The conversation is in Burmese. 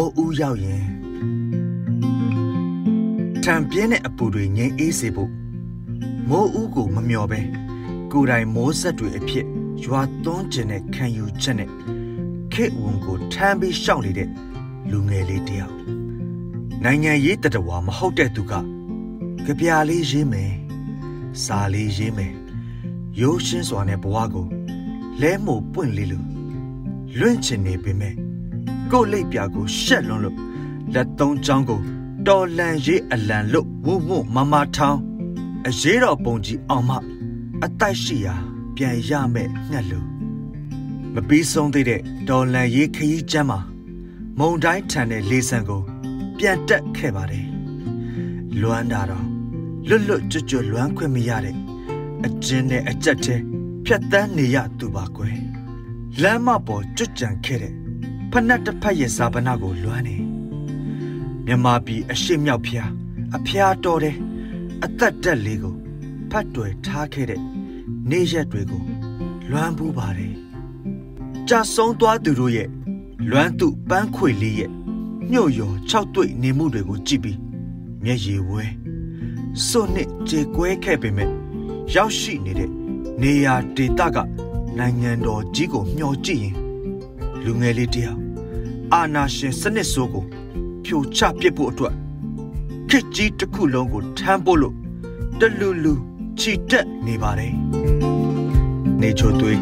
မိုးဦးရောက်ရင်ထံပြင်းတဲ့အပူတွေငြိမ်အေးစေဖို့မိုးဦးကိုမမျော်ပဲကိုယ်တိုင်မိုးဆက်တွေအဖြစ်ရွာသွန်းကျင်တဲ့ခံယူချက်နဲ့ခေဝန်ကိုထမ်းပြီးရှောက်နေတဲ့လူငယ်လေးတယောက်နိုင်ငံရေးတတဝါမဟုတ်တဲ့သူကကြပြလေးရေးမယ်စာလေးရေးမယ်ရိုးရှင်းစွာနဲ့ဘဝကိုလဲမို့ပွင့်လေးလို့လွင့်ချင်နေပေမဲ့ ကို့လိပ်ပြာကိုရှက်လွန်းလို့လက်သုံးချောင်းကိုတော်လန်ရေးအလံလို့ဝုံဝုံမမထောင်းအရေးတော်ပုံကြီးအောင်မအတိုက်ရှိရာပြန်ရမဲ့ငှက်လို့မပြီးဆုံးသေးတဲ့တော်လန်ရေးခရီးကျမ်းမှာမုံတိုင်းထန်တဲ့လေဆံကို ပြန်တက်ခဲ့ပါတယ်လွမ်းတာတော့လွတ်လွတ်ကျွတ်ကျွတ်လွမ်းခွင့်မရတဲ့အကျဉ်းနဲ့အကြက်တဲ့ဖြတ်တန်းနေရသူပါကွယ်လမ်းမပေါ်ကျွတ်ကြံခဲ့တဲ့ ဖနက်တစ်ဖက်ရဲ့စာပနာကိုလွမ်းနေမြမပြည်အရှိမြောက်ဖျားအဖျားတော်တဲ့အသက်တက်လေးကိုဖတ်တွယ်ထားခဲ့တဲ့နေရက်တွေကိုလွမ်းပူးပါတယ်ကြာဆုံးသွားသူတို့ရဲ့လွမ်းသူပန်းခွေလေးရဲ့ညှို့ရော၆တွေ့နေမှုတွေကိုကြည့်ပြီးမျက်ရည်ဝဲစွနှစ်ကြေကွဲခဲ့ပေမဲ့ရောက်ရှိနေတဲ့နေရာဒေသကနိုင်ငံတော်ကြီးကိုမျှော်ကြည့်ရင် လူငယ်လေးတယောက်အာနာရှင်စနစ်ဆိုးကိုဖြိုချပစ်ဖို့အတွက်ခစ်ကြီးတစ်ခုလုံးကိုထမ်းဖို့လို့တလူလူခြိတက်နေပါတယ်နေချိုသွေး